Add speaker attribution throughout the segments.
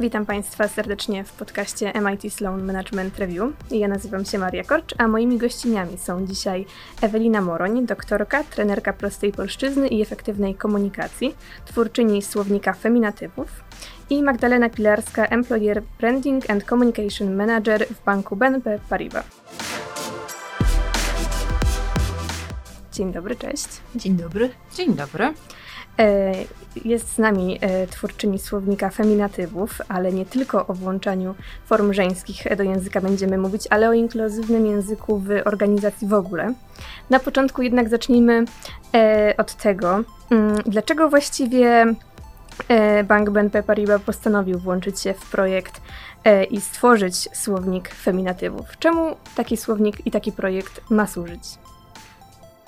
Speaker 1: Witam Państwa serdecznie w podcaście MIT Sloan Management Review. Ja nazywam się Maria Korcz, a moimi gościniami są dzisiaj Ewelina Moroń, doktorka, trenerka prostej polszczyzny i efektywnej komunikacji, twórczyni słownika feminatywów i Magdalena Pilarska, Employer Branding and Communication Manager w banku BNP Paribas. Dzień dobry, cześć.
Speaker 2: Dzień dobry.
Speaker 3: Dzień dobry.
Speaker 1: E, jest z nami e, twórczyni słownika feminatywów, ale nie tylko o włączaniu form żeńskich do języka będziemy mówić, ale o inkluzywnym języku w organizacji w ogóle. Na początku jednak zacznijmy e, od tego, mm, dlaczego właściwie Bank BNP Paribas postanowił włączyć się w projekt i stworzyć słownik feminatywów. Czemu taki słownik i taki projekt ma służyć?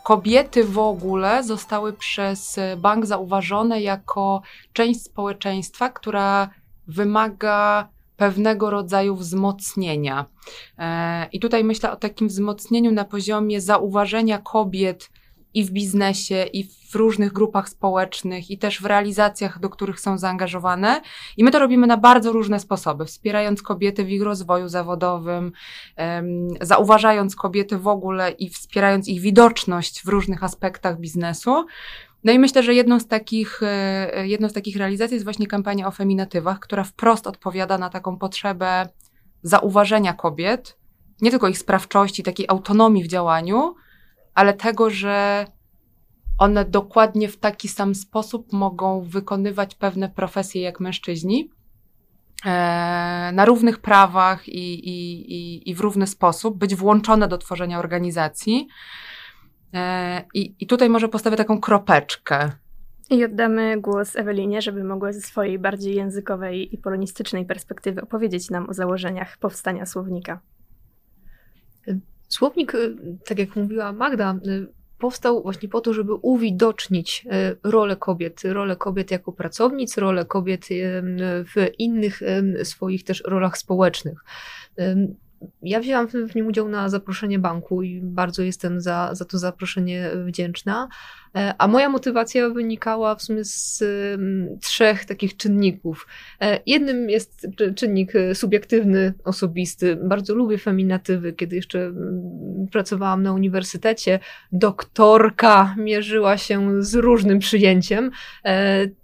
Speaker 3: Kobiety w ogóle zostały przez bank zauważone jako część społeczeństwa, która wymaga pewnego rodzaju wzmocnienia. E, I tutaj myślę o takim wzmocnieniu na poziomie zauważenia kobiet i w biznesie, i w różnych grupach społecznych, i też w realizacjach, do których są zaangażowane. I my to robimy na bardzo różne sposoby, wspierając kobiety w ich rozwoju zawodowym, um, zauważając kobiety w ogóle i wspierając ich widoczność w różnych aspektach biznesu. No i myślę, że jedną z takich, e, jedną z takich realizacji jest właśnie kampania o feminatywach, która wprost odpowiada na taką potrzebę zauważenia kobiet, nie tylko ich sprawczości, takiej autonomii w działaniu, ale tego, że one dokładnie w taki sam sposób mogą wykonywać pewne profesje jak mężczyźni. E, na równych prawach i, i, i, i w równy sposób, być włączone do tworzenia organizacji. E, I, I tutaj może postawię taką kropeczkę.
Speaker 1: I oddamy głos Ewelinie, żeby mogła ze swojej bardziej językowej i polonistycznej perspektywy opowiedzieć nam o założeniach powstania słownika.
Speaker 2: Słownik, y, tak jak mówiła Magda, y, powstał właśnie po to, żeby uwidocznić y, rolę kobiet, rolę kobiet jako pracownic, rolę kobiet w innych swoich też rolach społecznych. Ja wzięłam w nim udział na zaproszenie banku i bardzo jestem za, za to zaproszenie wdzięczna. E, a moja motywacja wynikała w sumie z trzech takich czynników. E, jednym jest czynnik e, subiektywny, osobisty. Bardzo lubię feminatywy. Kiedy jeszcze pracowałam na uniwersytecie, doktorka mierzyła się z różnym przyjęciem,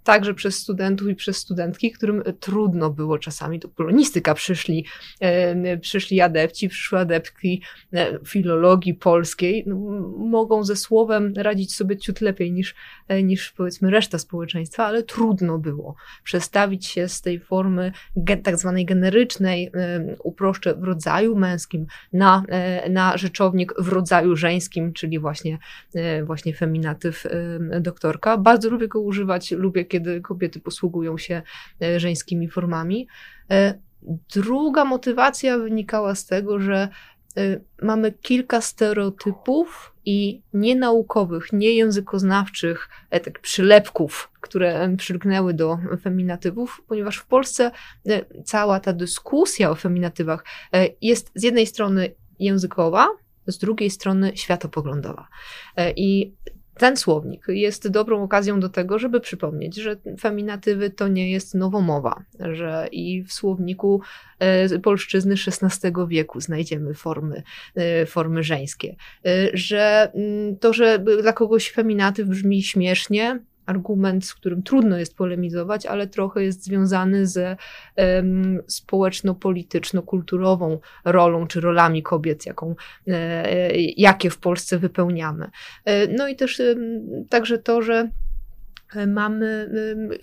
Speaker 2: także przez studentów i przez studentki, którym trudno było czasami. Do polonistyka przyszli, przyszli adepci, przyszły adeptki filologii polskiej. No, mogą ze słowem radzić sobie ciut lepiej niż, e, niż powiedzmy reszta społeczeństwa, ale trudno było przestawić się z tej formy tak zwanej generycznej, e, uproszczę, w rodzaju męskim na, e, na rzeczownik w rodzaju żeńskim, czyli właśnie, właśnie feminatyw doktorka. Bardzo lubię go używać, lubię, kiedy kobiety posługują się żeńskimi formami. Druga motywacja wynikała z tego, że mamy kilka stereotypów i nienaukowych, niejęzykoznawczych tak przylepków, które przylgnęły do feminatywów, ponieważ w Polsce e, cała ta dyskusja o feminatywach e, jest z jednej strony językowa, z drugiej strony światopoglądowa. I ten słownik jest dobrą okazją do tego, żeby przypomnieć, że feminatywy to nie jest nowomowa, że i w słowniku e, polszczyzny XVI wieku znajdziemy formy, e, formy żeńskie, e, że mm, to, że dla kogoś feminatyw brzmi śmiesznie, argument, z którym trudno jest polemizować, ale trochę jest związany ze um, społeczno-polityczno-kulturową rolą czy rolami kobiet, jaką, e, jakie w Polsce wypełniamy. E, no i też e, także to, że mamy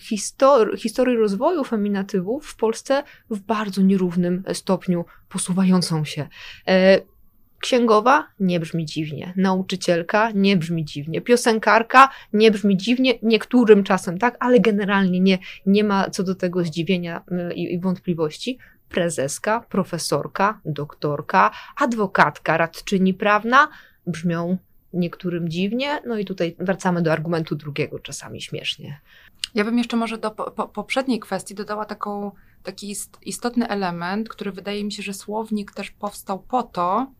Speaker 2: histor historię rozwoju feminatywów w Polsce w bardzo nierównym stopniu posuwającą się. Księgowa nie brzmi dziwnie, nauczycielka nie brzmi dziwnie, piosenkarka nie brzmi dziwnie, niektórym czasem tak, ale generalnie nie, nie ma co do tego zdziwienia y, i, i wątpliwości. Prezeska, profesorka, doktorka, adwokatka, radczyni prawna brzmią niektórym dziwnie, no i tutaj wracamy do argumentu drugiego, czasami śmiesznie.
Speaker 3: Ja bym jeszcze może do po, poprzedniej kwestii dodała taką, taki istotny element, który wydaje mi się, że słownik też powstał po to,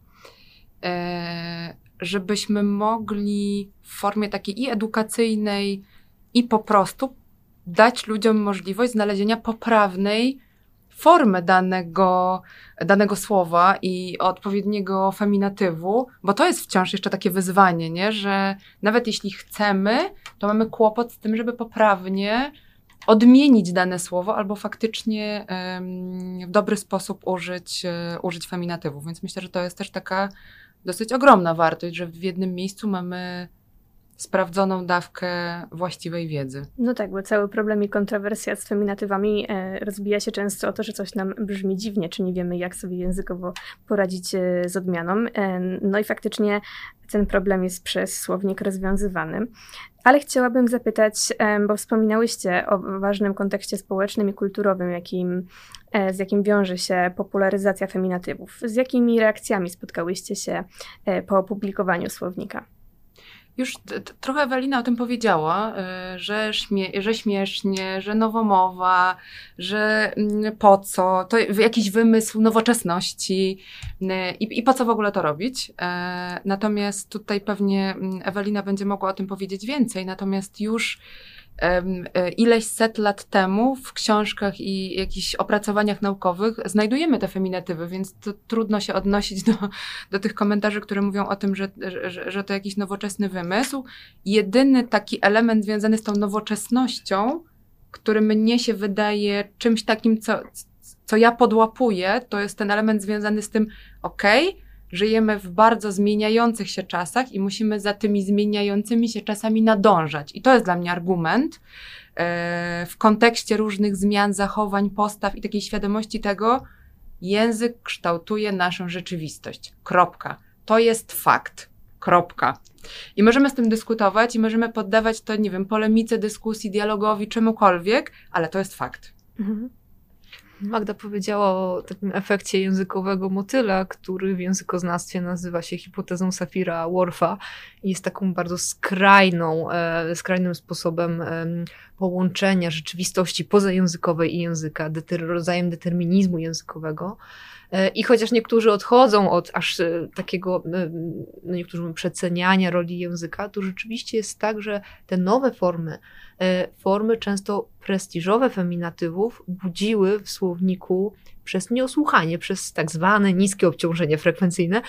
Speaker 3: żebyśmy mogli w formie takiej i edukacyjnej, i po prostu dać ludziom możliwość znalezienia poprawnej formę danego, danego słowa i odpowiedniego feminatywu, bo to jest wciąż jeszcze takie wyzwanie, nie? że nawet jeśli chcemy, to mamy kłopot z tym, żeby poprawnie odmienić dane słowo albo faktycznie w dobry sposób użyć, e, użyć feminatywów. Więc myślę, że to jest też taka dosyć ogromna wartość, że w jednym miejscu mamy sprawdzoną dawkę właściwej wiedzy.
Speaker 1: No tak, bo cały problem i kontrowersja z feminatywami e, rozbija się często o to, że coś nam brzmi dziwnie, czy nie wiemy, jak sobie językowo poradzić e, z odmianą. E, no i faktycznie ten problem jest przez słownik rozwiązywany. Ale chciałabym zapytać, bo wspominałyście o ważnym kontekście społecznym i kulturowym, jakim, e, z jakim wiąże się popularyzacja feminatywów. Z jakimi reakcjami spotkałyście się e, po opublikowaniu słownika?
Speaker 3: Już trochę Ewelina o tym powiedziała, y, że, śmie że śmiesznie, że nowomowa, że mm, po co, to jakiś wymysł nowoczesności y, i, po co w ogóle to robić. E, natomiast tutaj pewnie mm, Ewelina będzie mogła o tym powiedzieć więcej, natomiast już ileś set lat temu w książkach i jakichś opracowaniach naukowych znajdujemy te feminatywy, więc trudno się odnosić do, do tych komentarzy, które mówią o tym, że, że, że to jakiś nowoczesny wymysł. Jedyny taki element związany z tą nowoczesnością, który mnie się wydaje czymś takim, co, co ja podłapuję, to jest ten element związany z tym, okej, okay, żyjemy w bardzo zmieniających się czasach i musimy za tymi zmieniającymi się czasami nadążać. I to jest dla mnie argument e, w kontekście różnych zmian, zachowań, postaw i takiej świadomości tego, język kształtuje naszą rzeczywistość. Kropka. To jest fakt. Kropka. I możemy z tym dyskutować i możemy poddawać to, nie wiem, polemice, dyskusji, dialogowi, czemukolwiek, ale to jest fakt. Mhm.
Speaker 2: Magda powiedziała o takim efekcie językowego motyla, który w językoznawstwie nazywa się hipotezą Safira Worfa i jest taką bardzo skrajną, e, skrajnym sposobem połączenia rzeczywistości pozajęzykowej i języka, deter, rodzajem determinizmu językowego. E, I chociaż niektórzy odchodzą od aż e, takiego, e, no niektórzy przeceniania roli języka, to rzeczywiście jest tak, że te nowe formy, formy często prestiżowe feminatywów budziły w słowniku przez nieosłuchanie, przez tak zwane niskie obciążenie frekwencyjne,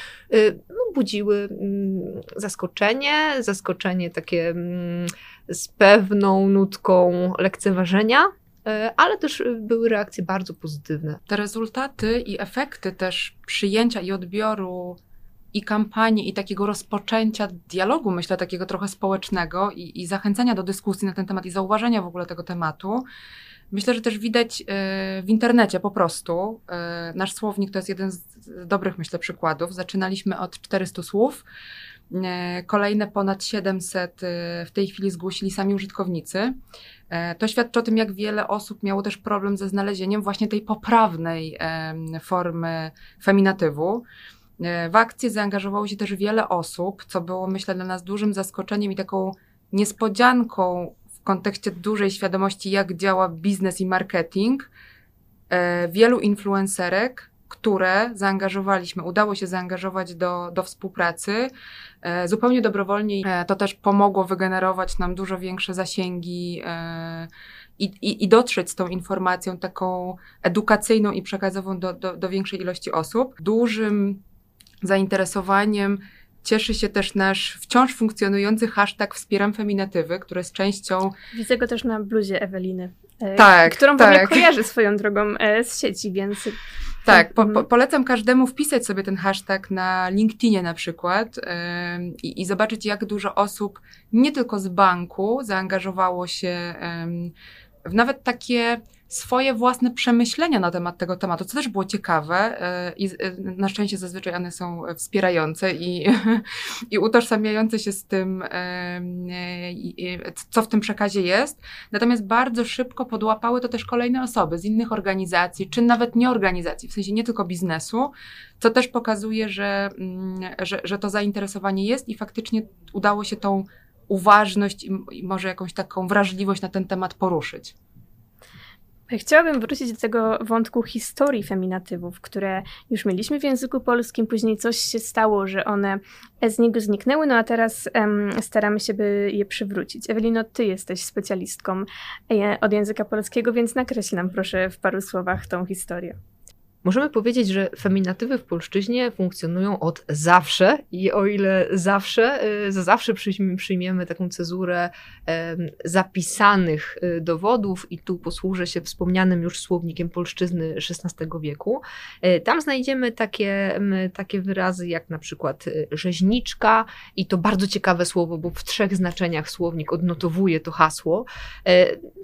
Speaker 2: no, budziły mm, zaskoczenie, zaskoczenie takie mm, z pewną nutką lekceważenia, E, ale też były reakcje bardzo pozytywne.
Speaker 3: Te rezultaty i efekty też przyjęcia i odbioru i kampanii, i takiego rozpoczęcia dialogu, myślę, takiego trochę społecznego i, i zachęcania do dyskusji na ten temat i zauważenia w ogóle tego tematu, Myślę, że też widać e, w internecie po prostu. Nasz słownik to jest jeden z dobrych, myślę, przykładów. Zaczynaliśmy od 400 słów. Kolejne ponad 700 w tej chwili zgłosili sami użytkownicy. E, to świadczy o tym, jak wiele osób miało też problem ze znalezieniem właśnie tej poprawnej formy feminatywu. E, w akcję zaangażowało się też wiele osób, co było, myślę, dla nas dużym zaskoczeniem i taką niespodzianką kontekście dużej świadomości, jak działa biznes i marketing. E, wielu influencerek które zaangażowaliśmy, udało się zaangażować do, do współpracy e, zupełnie dobrowolnie. E, to też pomogło wygenerować nam dużo większe zasięgi i, i, i dotrzeć z tą informacją taką edukacyjną i przekazową do, do, do większej ilości osób. Dużym zainteresowaniem cieszy się też nasz wciąż funkcjonujący hashtag Wspieram Feminatywy, który jest częścią...
Speaker 1: Widzę go też na bluzie Eweliny. Tak, którą tak. w ogóle kojarzy swoją drogą z sieci, więc
Speaker 3: tak, po, po, mhm. polecam każdemu wpisać sobie ten hashtag na LinkedInie na przykład yy, i, zobaczyć, jak dużo osób nie tylko z banku zaangażowało się yy, w nawet takie swoje własne przemyślenia na temat tego tematu, co też było ciekawe e, i e, na szczęście zazwyczaj one są wspierające i, i utożsamiające się z tym, e, co w tym przekazie jest. Natomiast bardzo szybko podłapały to też kolejne osoby z innych organizacji, czy nawet nie organizacji, w sensie nie tylko biznesu, co też pokazuje, że, mm, że, że to zainteresowanie jest i faktycznie udało się tą uważność i może jakąś taką wrażliwość na ten temat poruszyć.
Speaker 1: Chciałabym wrócić do tego wątku historii feminatywów, które już mieliśmy w języku polskim, później coś się stało, że one z niego zniknęły, no a teraz um, staramy się, by je przywrócić. Ewelino, ty jesteś specjalistką e, od języka polskiego, więc nakreśl nam proszę w paru słowach tą historię.
Speaker 2: Możemy powiedzieć, że feminatywy w polszczyźnie funkcjonują od zawsze i o ile zawsze, y, za zawsze przyjmiemy taką cezurę zapisanych y, dowodów i tu posłużę się wspomnianym już słownikiem polszczyzny XVI wieku, y, tam znajdziemy takie, takie wyrazy jak na przykład rzeźniczka i to bardzo ciekawe słowo, bo w trzech znaczeniach słownik odnotowuje to hasło.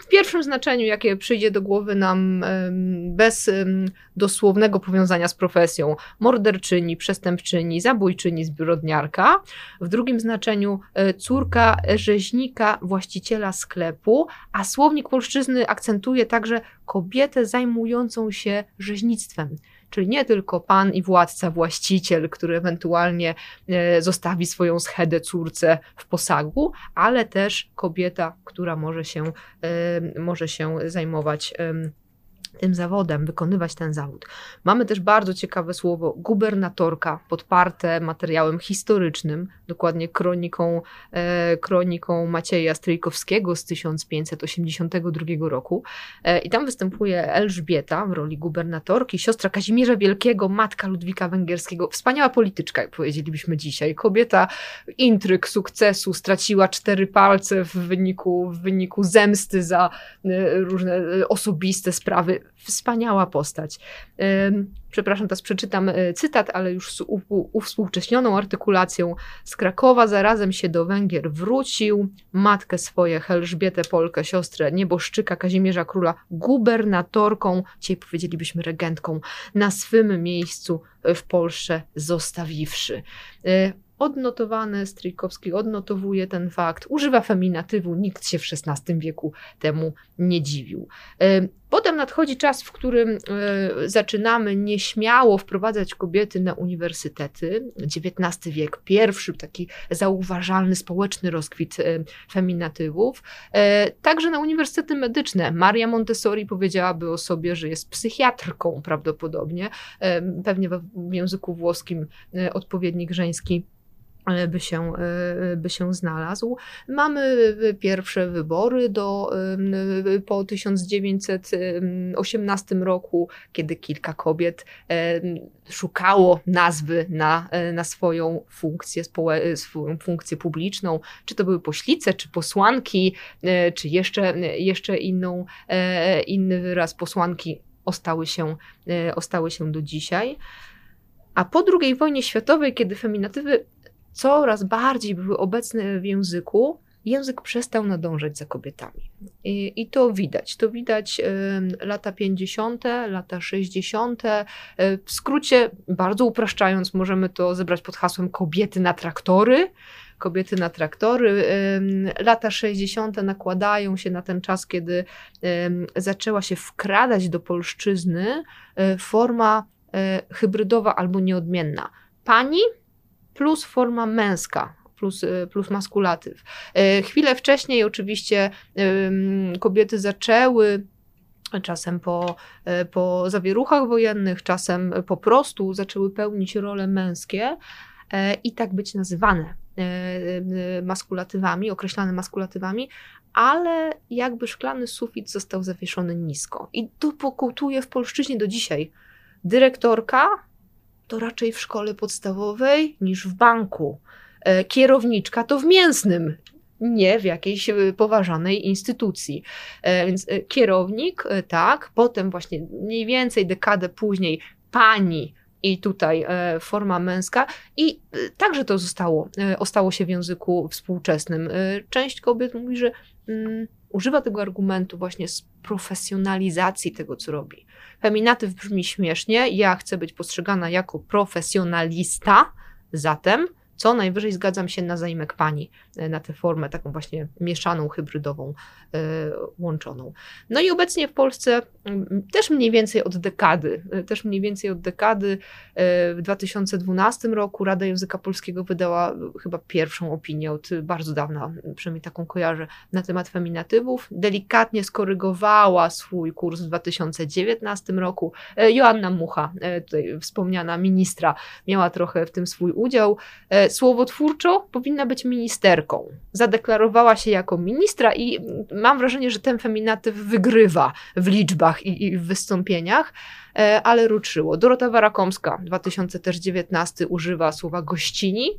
Speaker 2: W pierwszym znaczeniu, jakie przyjdzie do głowy nam bez dosłownie dosłownego powiązania z profesją. Morderczyni, przestępczyni, zabójczyni, zbrodniarka. W drugim znaczeniu e, córka rzeźnika, właściciela sklepu, a słownik polszczyzny akcentuje także kobietę zajmującą się rzeźnictwem. Czyli nie tylko pan i władca, właściciel, który ewentualnie e, zostawi swoją schedę córce w posagu, ale też kobieta, która może się, e, może się zajmować tym zawodem, wykonywać ten zawód. Mamy też bardzo ciekawe słowo gubernatorka, podparte materiałem historycznym, dokładnie kroniką, e, kroniką Macieja Stryjkowskiego z 1582 roku. E, I tam występuje Elżbieta w roli gubernatorki, siostra Kazimierza Wielkiego, matka Ludwika Węgierskiego. Wspaniała polityczka, jak powiedzielibyśmy dzisiaj. Kobieta intryg, sukcesu, straciła cztery palce w wyniku, w wyniku zemsty za e, różne e, osobiste sprawy wspaniała postać. Przepraszam, teraz przeczytam e, cytat, ale już z uwspółcześnioną artykulacją. Z Krakowa zarazem się do Węgier wrócił, matkę swoje, Elżbietę Polkę, siostrę nieboszczyka Kazimierza Króla, gubernatorką, dzisiaj powiedzielibyśmy regentką, na swym miejscu w Polsce zostawiwszy. E, odnotowany, Stryjkowski odnotowuje ten fakt, używa feminatywu, nikt się w XVI wieku temu nie dziwił. E, potem nadchodzi czas, w którym e, zaczynamy nieśmiało wprowadzać kobiety na uniwersytety. XIX wiek, pierwszy taki zauważalny społeczny rozkwit e, feminatywów. Także na uniwersytety medyczne. Maria Montessori powiedziałaby o sobie, że jest psychiatrką prawdopodobnie. Pewnie w języku włoskim odpowiednik żeński E, by się, e, by się znalazł. Mamy pierwsze wybory do, po 1918 roku, kiedy kilka kobiet szukało nazwy na, e, na swoją funkcję, swoją funkcję publiczną, czy to były poślice, czy posłanki, czy jeszcze, jeszcze inną, inny wyraz posłanki ostały się, ostały się do dzisiaj. A po II wojnie światowej, kiedy feminatywy coraz bardziej były obecne w języku, język przestał nadążać za kobietami. I, I, to widać. To widać lata 50., lata 60. Y, w skrócie, bardzo upraszczając, możemy to zebrać pod hasłem kobiety na traktory. Kobiety na traktory. Lata 60. nakładają się na ten czas, kiedy zaczęła się wkradać do polszczyzny forma hybrydowa albo nieodmienna. Pani plus forma męska, plus, y, plus maskulatyw. Y, chwilę wcześniej oczywiście kobiety zaczęły czasem po, y, po zawieruchach wojennych, czasem po prostu zaczęły pełnić role męskie i tak być nazywane maskulatywami, określane maskulatywami, ale jakby szklany sufit został zawieszony nisko. I to pokutuje w polszczyźnie do dzisiaj. Dyrektorka to raczej w szkole podstawowej niż w banku. E, kierowniczka to w mięsnym, nie w jakiejś e, poważanej instytucji. E, więc kierownik, tak, potem właśnie mniej więcej dekadę później pani i tutaj forma męska i także to zostało, ostało się w języku współczesnym. Część kobiet mówi, że mm, używa tego argumentu właśnie z profesjonalizacji tego, co robi. Feminatyw brzmi śmiesznie, ja chcę być postrzegana jako profesjonalista, zatem Co najwyżej zgadzam się na zaimek pani, e, na tę formę taką właśnie mieszaną, hybrydową, e, łączoną. No i obecnie w Polsce też mniej więcej od dekady, e, też mniej więcej od dekady w 2012 roku Rada Języka Polskiego wydała chyba pierwszą opinię od bardzo dawna, przynajmniej taką kojarzę, na temat feminatywów. Delikatnie skorygowała swój kurs w 2019 roku. Joanna Mucha, tutaj wspomniana ministra, miała trochę w tym swój udział słowotwórczo powinna być ministerką. Zadeklarowała się jako ministra i mam wrażenie, że ten feminatyw wygrywa w liczbach i, i w wystąpieniach, e, ale ruczyło. Dorota Warakomska, 2019, używa słowa gościni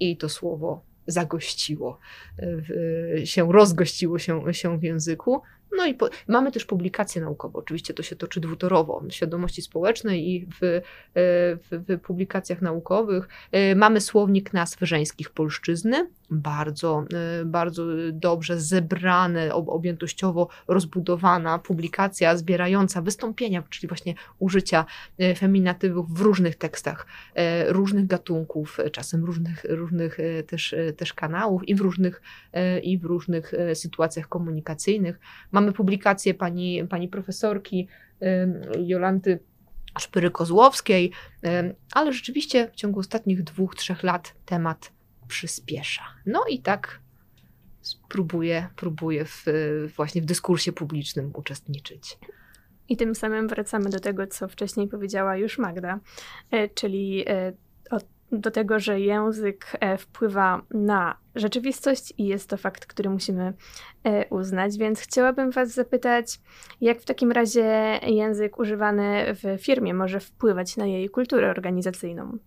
Speaker 2: i to słowo zagościło, e, się rozgościło się, się w języku. No i po, mamy też publikacje naukowe. Oczywiście to się toczy dwutorowo w świadomości społecznej i w, e, w, w publikacjach naukowych. E, mamy słownik nazw żeńskich polszczyzny, bardzo, e, bardzo dobrze zebrane, objętościowo rozbudowana publikacja zbierająca wystąpienia, czyli właśnie użycia feminatywów w różnych tekstach, różnych gatunków, czasem różnych, różnych też, też kanałów i w różnych, i w różnych sytuacjach komunikacyjnych. Mamy Mamy publikację pani, pani profesorki Jolanty Szpyry-Kozłowskiej, ale rzeczywiście w ciągu ostatnich dwóch, trzech lat temat przyspiesza. No i tak próbuję, próbuję w, właśnie w dyskursie publicznym uczestniczyć.
Speaker 1: I tym samym wracamy do tego, co wcześniej powiedziała już Magda, e, czyli e, do tego, że język e, wpływa na rzeczywistość i jest to fakt, który musimy e, uznać. Więc chciałabym Was zapytać, jak w takim razie język używany w firmie może wpływać na jej kulturę organizacyjną?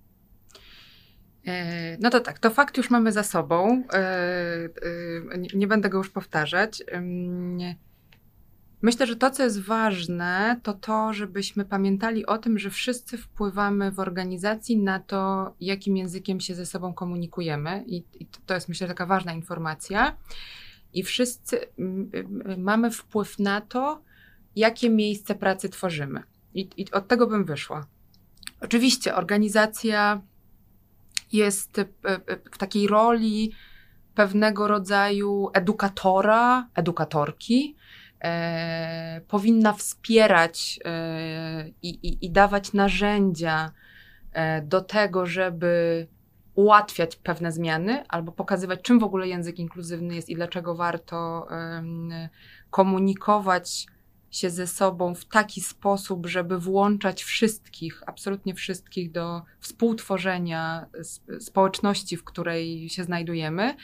Speaker 3: E, no to tak, to fakt już mamy za sobą. Nie będę go już powtarzać. Myślę, że to, co jest ważne, to to, żebyśmy pamiętali o tym, że wszyscy wpływamy w organizacji na to, jakim językiem się ze sobą komunikujemy. I, i to jest, myślę, taka ważna informacja. I wszyscy mamy wpływ na to, jakie miejsce pracy tworzymy. I, I, od tego bym wyszła. Oczywiście, organizacja jest w takiej roli pewnego rodzaju edukatora, edukatorki e, powinna wspierać e, i, i, dawać narzędzia e, do tego, żeby ułatwiać pewne zmiany albo pokazywać, czym w ogóle język inkluzywny jest i dlaczego warto komunikować się ze sobą w taki sposób, żeby włączać wszystkich, absolutnie wszystkich do współtworzenia społeczności, w której się znajdujemy.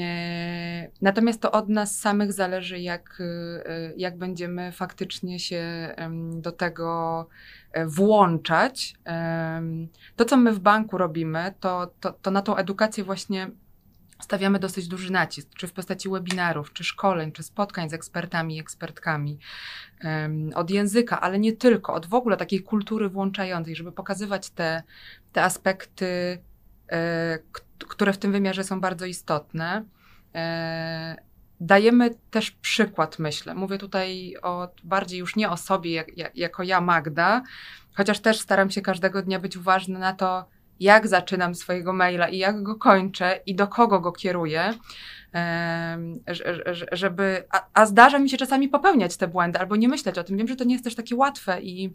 Speaker 3: E, natomiast to od nas samych zależy, jak, e, jak będziemy faktycznie się do tego e, włączać. To, co my w banku robimy, to, to, to na tą edukację właśnie stawiamy dosyć duży nacisk, czy w postaci webinarów, czy szkoleń, czy spotkań z ekspertami i ekspertkami od języka, ale nie tylko, od w ogóle takiej kultury włączającej, żeby pokazywać te, te aspekty, które w tym wymiarze są bardzo istotne. E, dajemy też przykład, myślę. Mówię tutaj o, bardziej już nie o sobie, jak, jak, jako ja, Magda, chociaż też staram się każdego dnia być uważny na to, jak zaczynam swojego maila i jak go kończę i do kogo go kieruję, żeby. A, a, zdarza mi się czasami popełniać te błędy albo nie myśleć o tym. Wiem, że to nie jest też takie łatwe i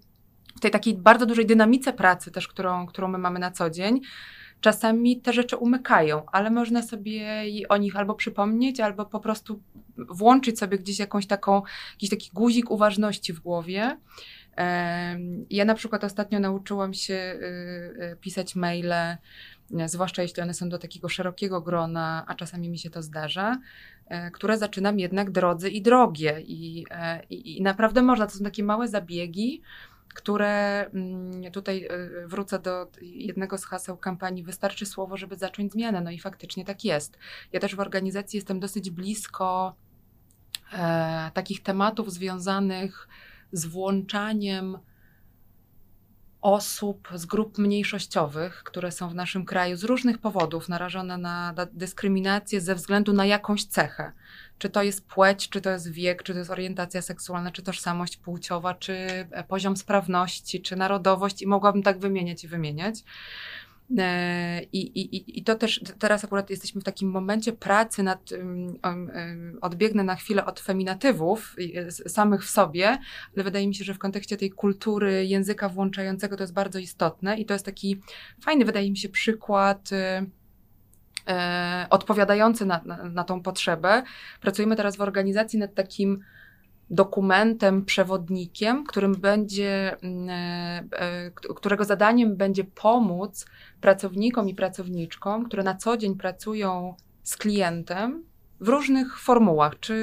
Speaker 3: w tej takiej bardzo dużej dynamice pracy, też którą, którą my mamy na co dzień, czasami te rzeczy umykają, ale można sobie o nich albo przypomnieć, albo po prostu włączyć sobie gdzieś jakąś taką, jakiś taki guzik uważności w głowie. Ja na przykład ostatnio nauczyłam się y, y, pisać maile, zwłaszcza jeśli one są do takiego szerokiego grona, a czasami mi się to zdarza, e, które zaczynam jednak drodzy i drogie. I, e, i, i naprawdę można, to są takie małe zabiegi, które mm, tutaj y, wrócę do jednego z haseł kampanii Wystarczy słowo, żeby zacząć zmianę. No i faktycznie tak jest. Ja też w organizacji jestem dosyć blisko e, takich tematów związanych z włączaniem osób z grup mniejszościowych, które są w naszym kraju z różnych powodów narażone na dyskryminację ze względu na jakąś cechę. Czy to jest płeć, czy to jest wiek, czy to jest orientacja seksualna, czy tożsamość płciowa, czy e, poziom sprawności, czy narodowość, i mogłabym tak wymieniać i wymieniać. E, I, i, I to też teraz akurat jesteśmy w takim momencie pracy nad, odbiegnę na chwilę od feminatywów samych w sobie, ale wydaje mi się, że w kontekście tej kultury języka włączającego to jest bardzo istotne i to jest taki fajny, wydaje mi się, przykład e, na, na, na tą potrzebę. Pracujemy teraz w organizacji nad takim dokumentem, przewodnikiem, którym będzie, mm, e, e, którego zadaniem będzie pomóc pracownikom i pracowniczkom, które na co dzień pracują z klientem w różnych formułach, czy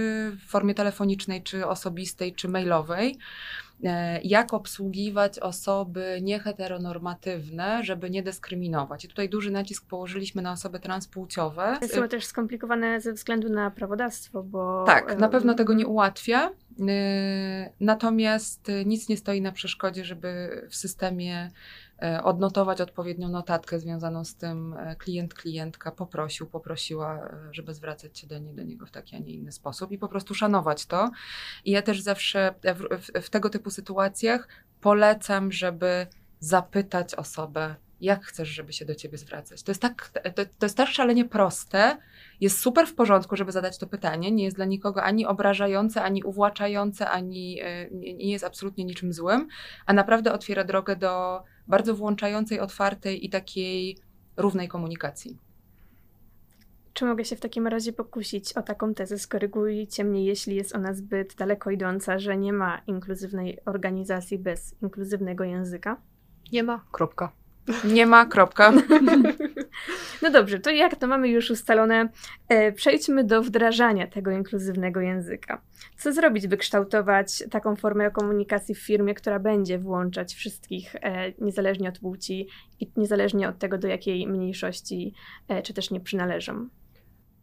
Speaker 3: w formie telefonicznej, czy osobistej, czy mailowej jak obsługiwać osoby nieheteronormatywne, żeby nie dyskryminować. I tutaj duży nacisk położyliśmy na osoby transpłciowe.
Speaker 1: Są też skomplikowane ze względu na prawodawstwo, bo...
Speaker 3: Tak, na pewno tego nie ułatwia. E, natomiast nic nie stoi na przeszkodzie, żeby w systemie E, odnotować odpowiednią notatkę związaną z tym e, klient, klientka poprosił, poprosiła, e, żeby zwracać się do, niej, do niego w taki, a nie inny sposób i po prostu szanować to. I ja też zawsze w, w, w tego typu sytuacjach polecam, żeby zapytać osobę, jak chcesz, żeby się do ciebie zwracać. To jest tak, to, to, jest tak szalenie proste, jest super w porządku, żeby zadać to pytanie, nie jest dla nikogo ani obrażające, ani uwłaczające, ani nie jest absolutnie niczym złym, a naprawdę otwiera drogę do bardzo włączającej, otwartej i takiej równej komunikacji.
Speaker 1: Czy mogę się w takim razie pokusić o taką tezę? Skorygujcie mnie, jeśli jest ona zbyt daleko idąca, że nie ma inkluzywnej organizacji bez inkluzywnego języka?
Speaker 2: Nie ma, kropka.
Speaker 3: Nie ma, kropka.
Speaker 1: No dobrze, to jak to mamy już ustalone, e, przejdźmy do wdrażania tego inkluzywnego języka. Co zrobić, by kształtować taką formę komunikacji w firmie, która będzie włączać wszystkich, e, niezależnie od płci i niezależnie od tego, do jakiej mniejszości e, czy też nie przynależą?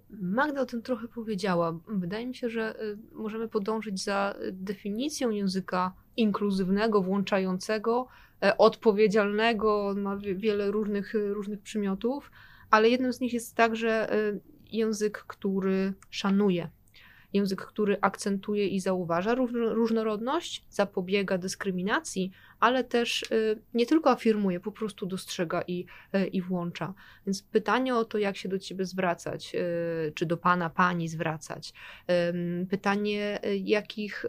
Speaker 2: Magda o tym trochę powiedziała. Wydaje mi się, że możemy podążyć za definicją języka inkluzywnego, włączającego, E, odpowiedzialnego, ma wiele różnych, różnych przymiotów, ale jednym z nich jest także e, język, który szanuje. Język, który akcentuje i zauważa różnorodność, zapobiega dyskryminacji, ale też e, nie tylko afirmuje, po prostu dostrzega i, i włącza. Więc pytanie o to, jak się do ciebie zwracać, czy do pana, pani zwracać, pytanie, jakich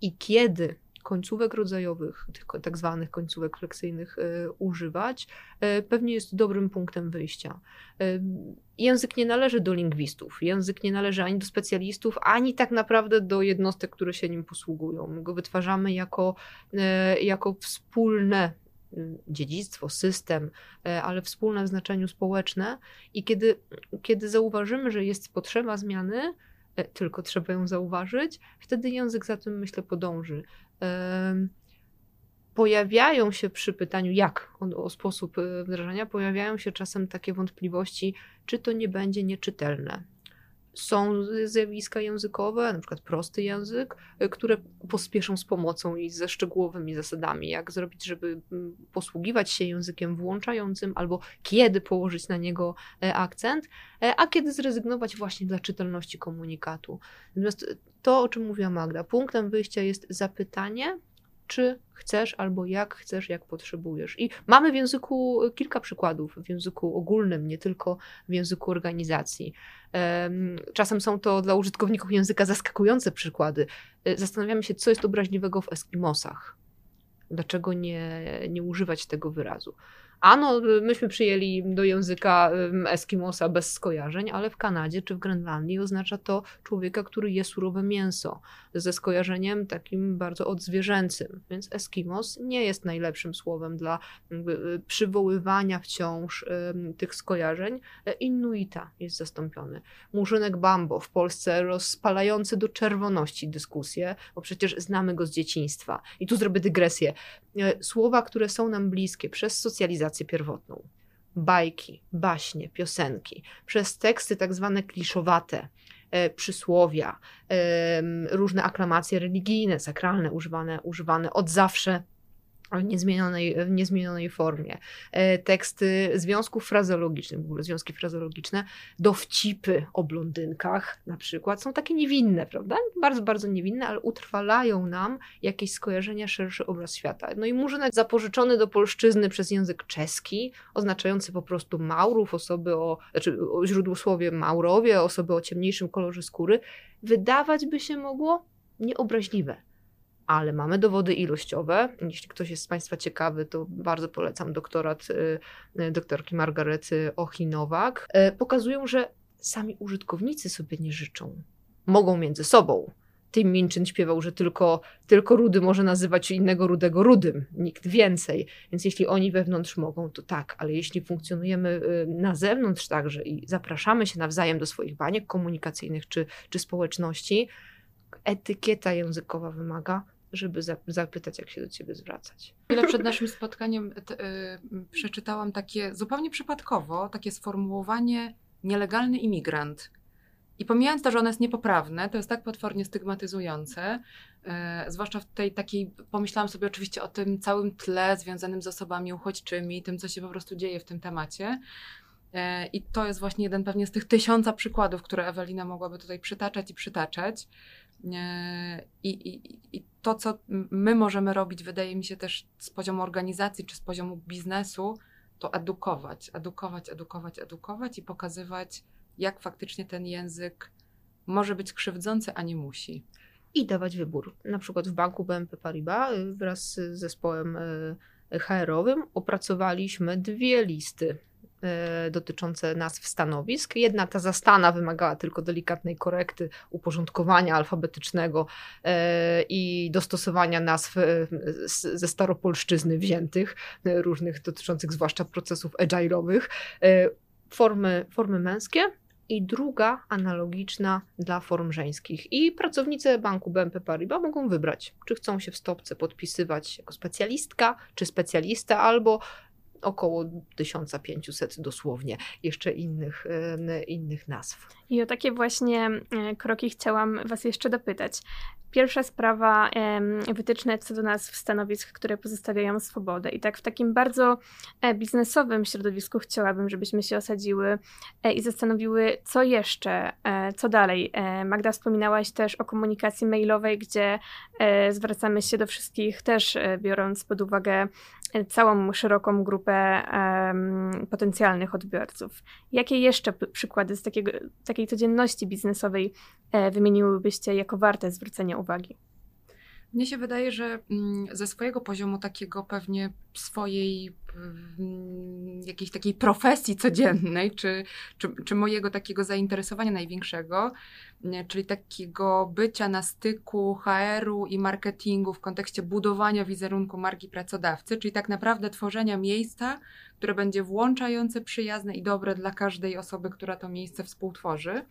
Speaker 2: i kiedy końcówek rodzajowych, tych tak zwanych końcówek fleksyjnych y, używać, y, pewnie jest dobrym punktem wyjścia. Y, język nie należy do lingwistów, język nie należy ani do specjalistów, ani tak naprawdę do jednostek, które się nim posługują. My go wytwarzamy jako, jako wspólne dziedzictwo, system, ale wspólne w znaczeniu społeczne. I kiedy, kiedy zauważymy, że jest potrzeba zmiany, tylko trzeba ją zauważyć, wtedy język za tym, myślę, podąży pojawiają się przy pytaniu, jak o, o, sposób y, wdrażania, pojawiają się czasem takie wątpliwości, czy to nie będzie nieczytelne. Są zjawiska językowe, na przykład prosty język, y, które pospieszą z pomocą i ze szczegółowymi zasadami, jak zrobić, żeby mm, posługiwać się językiem włączającym, albo kiedy położyć na niego e, akcent, e, a kiedy zrezygnować właśnie dla czytelności komunikatu. Natomiast to, o czym mówiła Magda, punktem wyjścia jest zapytanie, czy chcesz, albo jak chcesz, jak potrzebujesz. I mamy w języku kilka przykładów, w języku ogólnym, nie tylko w języku organizacji. Czasem są to dla użytkowników języka zaskakujące przykłady. E, zastanawiamy się, co jest obraźliwego w Eskimosach. Dlaczego nie, nie używać tego wyrazu? Ano, myśmy przyjęli do języka Eskimosa bez skojarzeń, ale w Kanadzie czy w Grenlandii oznacza to człowieka, który je surowe mięso, ze skojarzeniem takim bardzo odzwierzęcym. Więc Eskimos nie jest najlepszym słowem dla y, przywoływania wciąż tych skojarzeń. E, Inuita jest zastąpiony. Murzynek Bambo w Polsce rozpalający do czerwoności dyskusję, bo przecież znamy go z dzieciństwa. I tu zrobię dygresję. E, słowa, które są nam bliskie przez socjalizację pierwotną. Bajki, baśnie, piosenki, przez teksty tak zwane kliszowate, e, przysłowia, różne aklamacje religijne, sakralne, używane, używane od zawsze w niezmienionej, w niezmienionej formie. E, teksty związków frazologicznych, w ogóle związki frazologiczne, dowcipy o blondynkach na przykład są takie niewinne, prawda? Bardzo, bardzo niewinne, ale utrwalają nam jakieś skojarzenia, szerszy obraz świata. No i murzynek zapożyczony do polszczyzny przez język czeski, oznaczający po prostu Maurów, osoby o, znaczy o źródłosłowie Maurowie, osoby o ciemniejszym kolorze skóry, wydawać by się mogło nieobraźliwe ale mamy dowody ilościowe. Jeśli ktoś jest z Państwa ciekawy, to bardzo polecam doktorat y, y, doktorki Margarety Ochinowak. E, pokazują, że sami użytkownicy sobie nie życzą. Mogą między sobą. Tim Minchin śpiewał, że tylko, tylko rudy może nazywać innego rudego rudym, nikt więcej. Więc jeśli oni wewnątrz mogą, to tak, ale jeśli funkcjonujemy y, na zewnątrz także i zapraszamy się nawzajem do swoich baniek komunikacyjnych czy, czy społeczności, etykieta językowa wymaga żeby zapytać, jak się do ciebie zwracać.
Speaker 3: Chwilę przed naszym spotkaniem t, y, przeczytałam takie zupełnie przypadkowo, takie sformułowanie nielegalny imigrant. I pomijając to, że ono jest niepoprawne, to jest tak potwornie stygmatyzujące, y, zwłaszcza w tej takiej, pomyślałam sobie oczywiście o tym całym tle związanym z osobami uchodźczymi, tym, co się po prostu dzieje w tym temacie. I to jest właśnie jeden pewnie z tych tysiąca przykładów, które Ewelina mogłaby tutaj przytaczać i przytaczać. I, to, co my możemy robić, wydaje mi się też z poziomu organizacji czy z poziomu biznesu, to edukować, edukować, edukować, edukować i pokazywać, jak faktycznie ten język może być krzywdzący, a nie musi.
Speaker 2: I dawać wybór. Na przykład w banku BNP Paribas y, wraz z zespołem y, HR-owym opracowaliśmy dwie listy dotyczące nazw stanowisk. Jedna ta zastana wymagała tylko delikatnej korekty, uporządkowania alfabetycznego e, i dostosowania nazw e, ze staropolszczyzny wziętych, różnych dotyczących zwłaszcza procesów agile'owych. Formy, formy męskie, i druga analogiczna dla form żeńskich. I pracownicy banku BNP Paribas mogą wybrać, czy chcą się w stopce podpisywać jako specjalistka, czy specjalista, albo około 1500 dosłownie jeszcze innych, innych nazw.
Speaker 1: I o takie właśnie e, kroki chciałam Was jeszcze dopytać. Pierwsza sprawa, wytyczne co do nas w stanowisk, które pozostawiają swobodę. I tak w takim bardzo e, biznesowym środowisku chciałabym, żebyśmy się osadziły e, i zastanowiły, co jeszcze, co dalej. Magda, wspominałaś też o komunikacji mailowej, gdzie zwracamy się do wszystkich, też biorąc pod uwagę całą szeroką grupę um, potencjalnych odbiorców. Jakie jeszcze przykłady z takiego, takiej codzienności biznesowej e, wymieniłybyście jako warte zwrócenia uwagi?
Speaker 3: Mnie się wydaje, że mm, ze swojego poziomu takiego pewnie swojej jakiejś takiej profesji codziennej, czy, czy, czy mojego takiego zainteresowania największego, czyli takiego bycia na styku HR-u i marketingu w kontekście budowania wizerunku marki pracodawcy, czyli tak naprawdę tworzenia miejsca, które będzie włączające, przyjazne i dobre dla każdej osoby, która to miejsce współtworzy.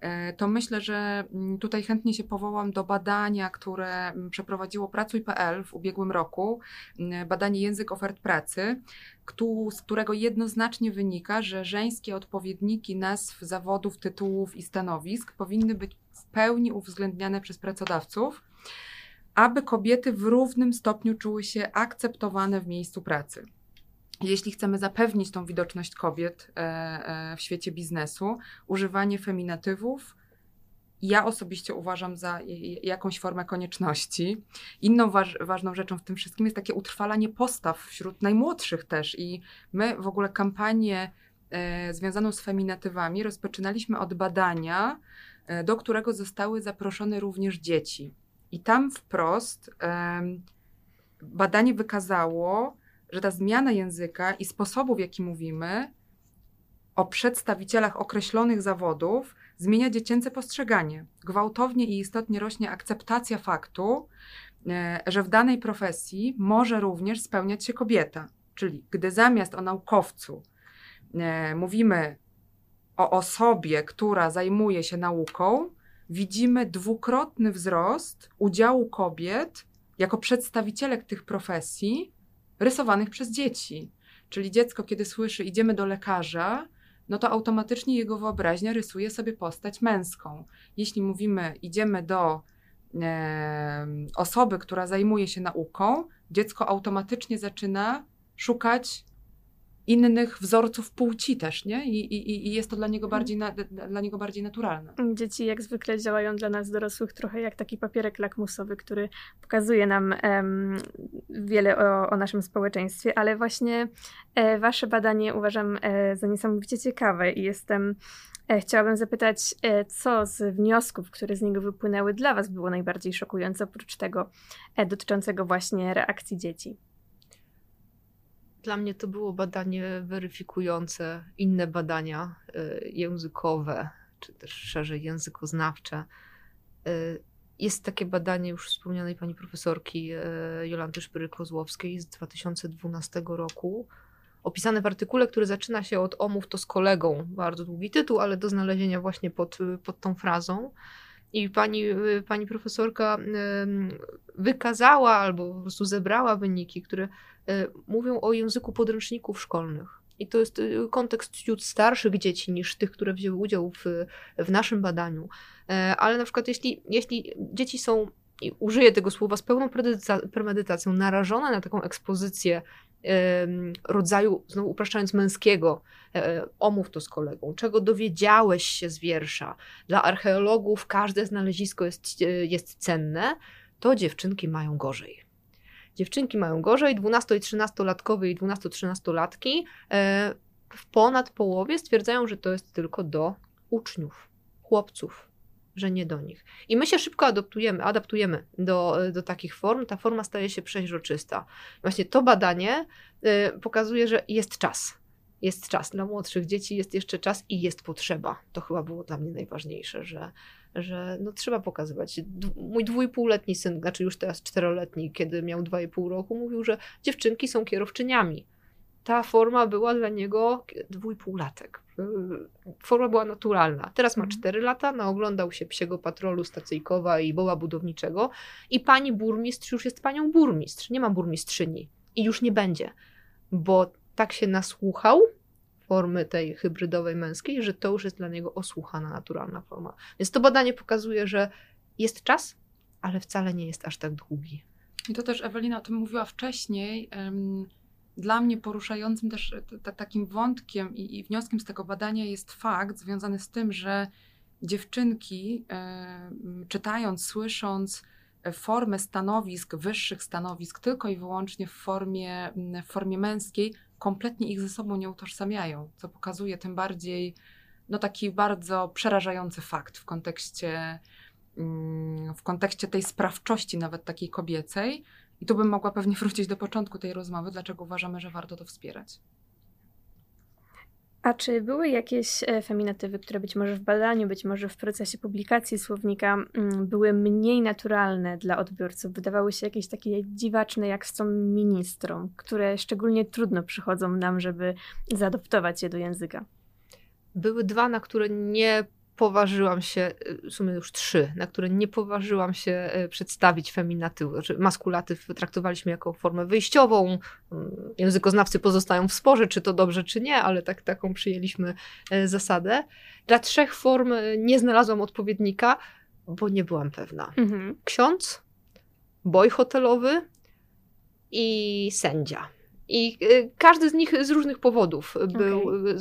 Speaker 3: E, to myślę, że mm, tutaj chętnie się powołam do badania, które mm, przeprowadziło Pracuj.pl w ubiegłym roku, mm, badanie język ofert pracy, z którego jednoznacznie wynika, że żeńskie odpowiedniki nazw zawodów, tytułów i stanowisk powinny być w pełni uwzględniane przez pracodawców, aby kobiety w równym stopniu czuły się akceptowane w miejscu pracy. Jeśli chcemy zapewnić tą widoczność kobiet e, e, w świecie biznesu, używanie feminatywów ja osobiście uważam za jakąś formę konieczności. Inną waż, ważną rzeczą w tym wszystkim jest takie utrwalanie postaw wśród najmłodszych też. I my w ogóle kampanię e, związaną z feminatywami rozpoczynaliśmy od badania, e, do którego zostały zaproszone również dzieci. I tam wprost e, badanie wykazało, że ta zmiana języka i sposobu, w jaki mówimy o przedstawicielach określonych zawodów, zmienia dziecięce postrzeganie. Gwałtownie i istotnie rośnie akceptacja faktu, e, że w danej profesji może również spełniać się kobieta. Czyli gdy zamiast o naukowcu e, mówimy o osobie, która zajmuje się nauką, widzimy dwukrotny wzrost udziału kobiet jako przedstawicielek tych profesji rysowanych przez dzieci. Czyli dziecko, kiedy słyszy, idziemy do lekarza, no to automatycznie jego wyobraźnia rysuje sobie postać męską. Jeśli mówimy, idziemy do e, osoby, która zajmuje się nauką, dziecko automatycznie zaczyna szukać innych wzorców płci też, nie? I, i, i jest to dla niego, bardziej na, dla niego bardziej naturalne.
Speaker 1: Dzieci jak zwykle działają dla nas dorosłych trochę jak taki papierek lakmusowy, który pokazuje nam um, wiele o, o, naszym społeczeństwie, ale właśnie e, wasze badanie uważam e, za niesamowicie ciekawe i jestem e, Chciałabym zapytać, e, co z wniosków, które z niego wypłynęły, dla Was było najbardziej szokujące, oprócz tego e, dotyczącego właśnie reakcji dzieci?
Speaker 2: Dla mnie to było badanie weryfikujące inne badania y, językowe, czy też szerzej językoznawcze. Y, jest takie badanie już wspomnianej pani profesorki y, Jolanty Szpyry-Kozłowskiej z 2012 roku, opisane w artykule, który zaczyna się od omów to z kolegą. Bardzo długi tytuł, ale do znalezienia właśnie pod, pod tą frazą. I pani, pani profesorka wykazała albo po prostu zebrała wyniki, które E, mówią o języku podręczników szkolnych. I to jest kontekst ciut starszych dzieci niż tych, które wzięły udział w, w naszym badaniu. E, ale na przykład, jeśli, jeśli dzieci są, i użyję tego słowa z pełną premedytacją, narażone na taką ekspozycję rodzaju, znowu upraszczając męskiego, omów to z kolegą, czego dowiedziałeś się z wiersza. Dla archeologów każde znalezisko jest, jest cenne, to dziewczynki mają gorzej. Dziewczynki mają gorzej, 12 i 13-latkowie i 12-13-latki e, w ponad połowie stwierdzają, że to jest tylko do uczniów, chłopców, że nie do nich. I my się szybko adaptujemy, adaptujemy do, do takich form. Ta forma staje się przeźroczysta. Właśnie to badanie e, pokazuje, że jest czas. Jest czas. Dla młodszych dzieci jest jeszcze czas i jest potrzeba. To chyba było dla mnie najważniejsze, że, że no, trzeba pokazywać. Mój dwójpółletni syn, znaczy już teraz czteroletni, kiedy miał dwa i pół roku, mówił, że dziewczynki są kierowczyniami. Ta forma była dla niego dwójpółlatek. Forma była naturalna. Teraz ma mhm. cztery lata, naoglądał się psiego patrolu stacyjkowa i boła budowniczego i pani burmistrz już jest panią burmistrz, nie ma burmistrzyni i już nie będzie, bo tak się nasłuchał formy tej hybrydowej męskiej, że to już jest dla niego osłuchana, naturalna forma. Więc to badanie pokazuje, że jest czas, ale wcale nie jest aż tak długi.
Speaker 3: I to też Ewelina o tym mówiła wcześniej. Dla mnie poruszającym też e, takim wątkiem i, wnioskiem z tego badania jest fakt związany z tym, że dziewczynki, czytając, słysząc e, formę stanowisk, wyższych stanowisk, tylko i wyłącznie w formie, w formie męskiej, kompletnie ich ze sobą nie utożsamiają, co pokazuje tym bardziej no taki bardzo przerażający fakt w kontekście, mm, w kontekście tej sprawczości nawet takiej kobiecej. I tu bym mogła pewnie wrócić do początku tej rozmowy, dlaczego uważamy, że warto to wspierać.
Speaker 1: A czy były jakieś e, feminatywy, które być może w badaniu, być może w procesie publikacji słownika mm, były mniej naturalne dla odbiorców? Wydawały się jakieś takie dziwaczne, jak z tą ministrą, które szczególnie trudno przychodzą nam, żeby zaadoptować je do języka?
Speaker 2: Były dwa, na które nie poważyłam się, w sumie już trzy, na które nie poważyłam się e, przedstawić feminatywu. Znaczy maskulatyw traktowaliśmy jako formę wyjściową. Mm, językoznawcy pozostają w sporze, czy to dobrze, czy nie, ale tak, taką przyjęliśmy e, zasadę. Dla trzech form nie znalazłam odpowiednika, bo nie byłam pewna. Mhm. Ksiądz, boj hotelowy i sędzia. I y, każdy z nich z różnych powodów był, okay.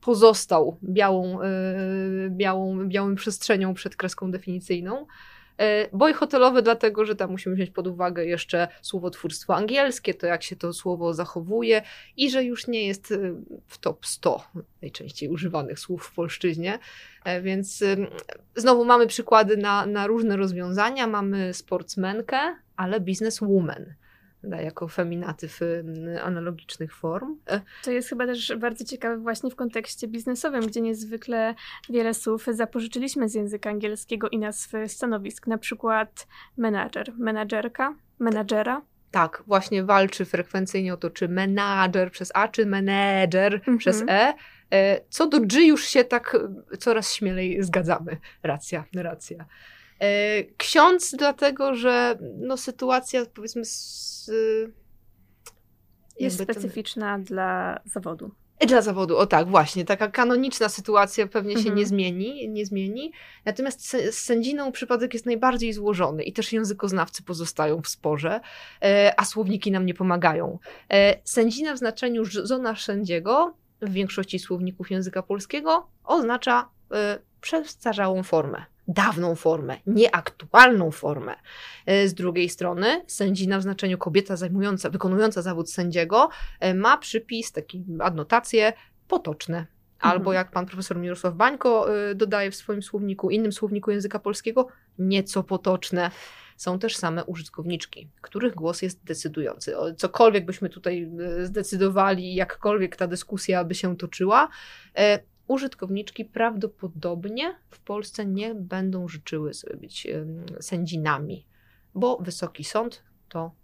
Speaker 2: pozostał białą, y, białą, białą przestrzenią przed kreską definicyjną. Y, boj hotelowy, dlatego że tam musimy wziąć pod uwagę jeszcze słowotwórstwo angielskie, to jak się to słowo zachowuje i że już nie jest w top 100 najczęściej używanych słów w polszczyźnie. E, więc znowu mamy przykłady na, na różne rozwiązania. Mamy sportsmenkę, ale bizneswoman jako feminatyw analogicznych form.
Speaker 1: E, to jest chyba też bardzo ciekawe właśnie w kontekście biznesowym, gdzie niezwykle wiele słów zapożyczyliśmy z języka angielskiego i nazw stanowisk, na przykład menadżer, menadżerka, menadżera.
Speaker 2: Tak, właśnie walczy frekwencyjnie o to, czy menadżer przez A, czy menedżer mhm. przez E. e. Co do G już się tak coraz śmielej zgadzamy. Racja, racja. E, ksiądz, dlatego że no, sytuacja, powiedzmy, z,
Speaker 1: jest specyficzna ten... dla zawodu.
Speaker 2: Dla zawodu, o tak, właśnie. Taka kanoniczna sytuacja pewnie się
Speaker 1: Mhm.
Speaker 2: nie zmieni, nie zmieni. Natomiast z, sędziną przypadek jest najbardziej złożony i też językoznawcy pozostają w sporze, e, a słowniki nam nie pomagają. E, sędzina w znaczeniu żona sędziego w większości słowników języka polskiego oznacza e, przestarzałą formę. Dawną formę, nieaktualną formę. E, Z drugiej strony, sędzina w znaczeniu kobieta zajmująca, wykonująca zawód sędziego e, ma przypis, taki adnotacje potoczne. Albo
Speaker 1: Mhm.
Speaker 2: jak pan profesor Mirosław Bańko e, dodaje w swoim słowniku, innym słowniku języka polskiego, nieco potoczne. Są też same użytkowniczki, których głos jest decydujący. Cokolwiek byśmy tutaj zdecydowali, jakkolwiek ta dyskusja by się toczyła, użytkowniczki prawdopodobnie w Polsce nie będą życzyły sobie być sędzinami, bo Wysoki Sąd to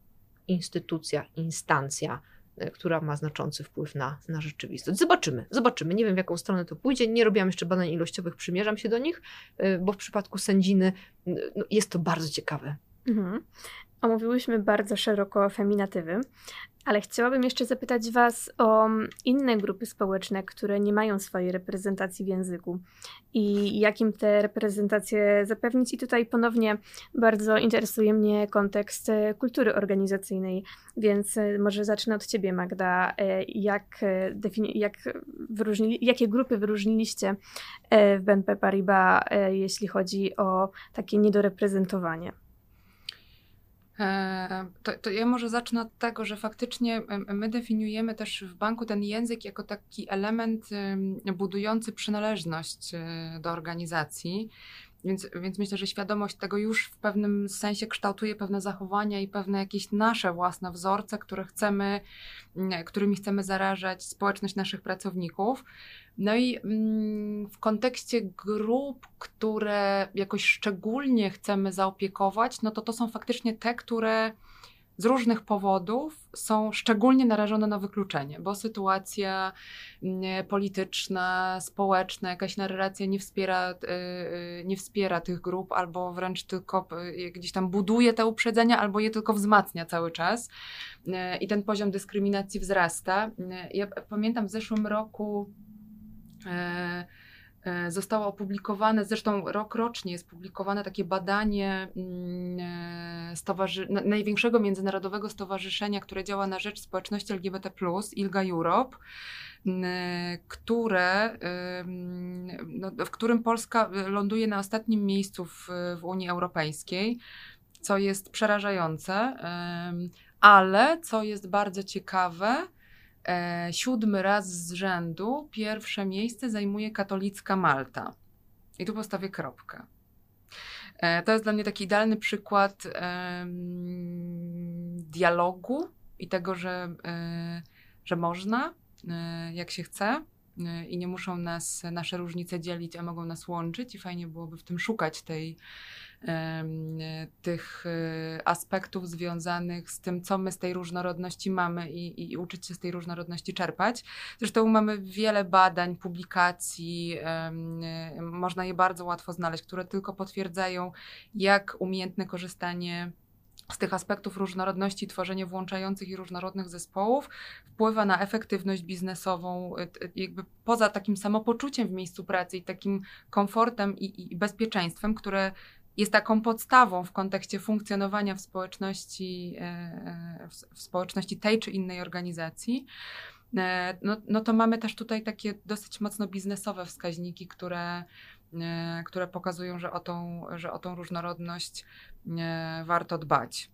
Speaker 2: instytucja, instancja, e, która ma znaczący wpływ na, na rzeczywistość. Zobaczymy, zobaczymy. Nie wiem, w jaką stronę to pójdzie. Nie robiłam jeszcze badań ilościowych, przymierzam się do nich, e, bo w przypadku sędziny no, jest to bardzo ciekawe.
Speaker 1: Mhm. Omówiłyśmy bardzo szeroko feminatywy, ale chciałabym jeszcze zapytać Was o inne grupy społeczne, które nie mają swojej reprezentacji w języku i jak im te reprezentacje zapewnić. I tutaj ponownie bardzo interesuje mnie kontekst e, kultury organizacyjnej, więc e, może zacznę od Ciebie, Magda. E, Jak, jak jakie grupy wyróżniliście w BNP Paribas, jeśli chodzi o takie niedoreprezentowanie?
Speaker 3: E, To, to ja może zacznę od tego, że faktycznie my definiujemy też w banku ten język jako taki element em, budujący przynależność e, do organizacji. Więc, więc myślę, że świadomość tego już w pewnym sensie kształtuje pewne zachowania i pewne jakieś nasze własne wzorce, które chcemy, m, którymi chcemy zarażać społeczność naszych pracowników. No i mm, w kontekście grup, które jakoś szczególnie chcemy zaopiekować, no to to są faktycznie te, które z różnych powodów są szczególnie narażone na wykluczenie, bo sytuacja mm, polityczna, społeczna, jakaś narracja nie wspiera, y, y, nie wspiera tych grup, albo wręcz tylko y, gdzieś tam buduje te uprzedzenia, albo je tylko wzmacnia cały czas. I ten poziom dyskryminacji wzrasta. Ja pamiętam w zeszłym roku zostało opublikowane, zresztą rok rocznie jest publikowane takie badanie mm, e, stowarzy- na- największego międzynarodowego stowarzyszenia, które działa na rzecz społeczności LGBT+, ILGA Europe, e, które, no, w którym Polska y, ląduje na ostatnim miejscu w, w Unii Europejskiej, co jest przerażające, ale co jest bardzo ciekawe, E, siódmy raz z rzędu pierwsze miejsce zajmuje katolicka Malta. I tu postawię kropkę. E, to jest dla mnie taki idealny przykład em, dialogu i tego, że, e, że można, e, jak się chce. e, I nie muszą nas nasze różnice dzielić, a mogą nas łączyć, i fajnie byłoby w tym szukać tej, tych e, aspektów związanych z tym, co my z tej różnorodności mamy i, i uczyć się z tej różnorodności czerpać. Zresztą mamy wiele badań, publikacji, e, można je bardzo łatwo znaleźć, które tylko potwierdzają, jak umiejętne korzystanie z tych aspektów różnorodności, tworzenie włączających i różnorodnych zespołów wpływa na efektywność biznesową, y, jakby poza takim samopoczuciem w miejscu pracy i takim komfortem i, i bezpieczeństwem, które jest taką podstawą w kontekście funkcjonowania w społeczności, e, e, w, społeczności tej czy innej organizacji. E, No, no to mamy też tutaj takie dosyć mocno biznesowe wskaźniki, które, które pokazują, że o tą, że o tą różnorodność warto dbać.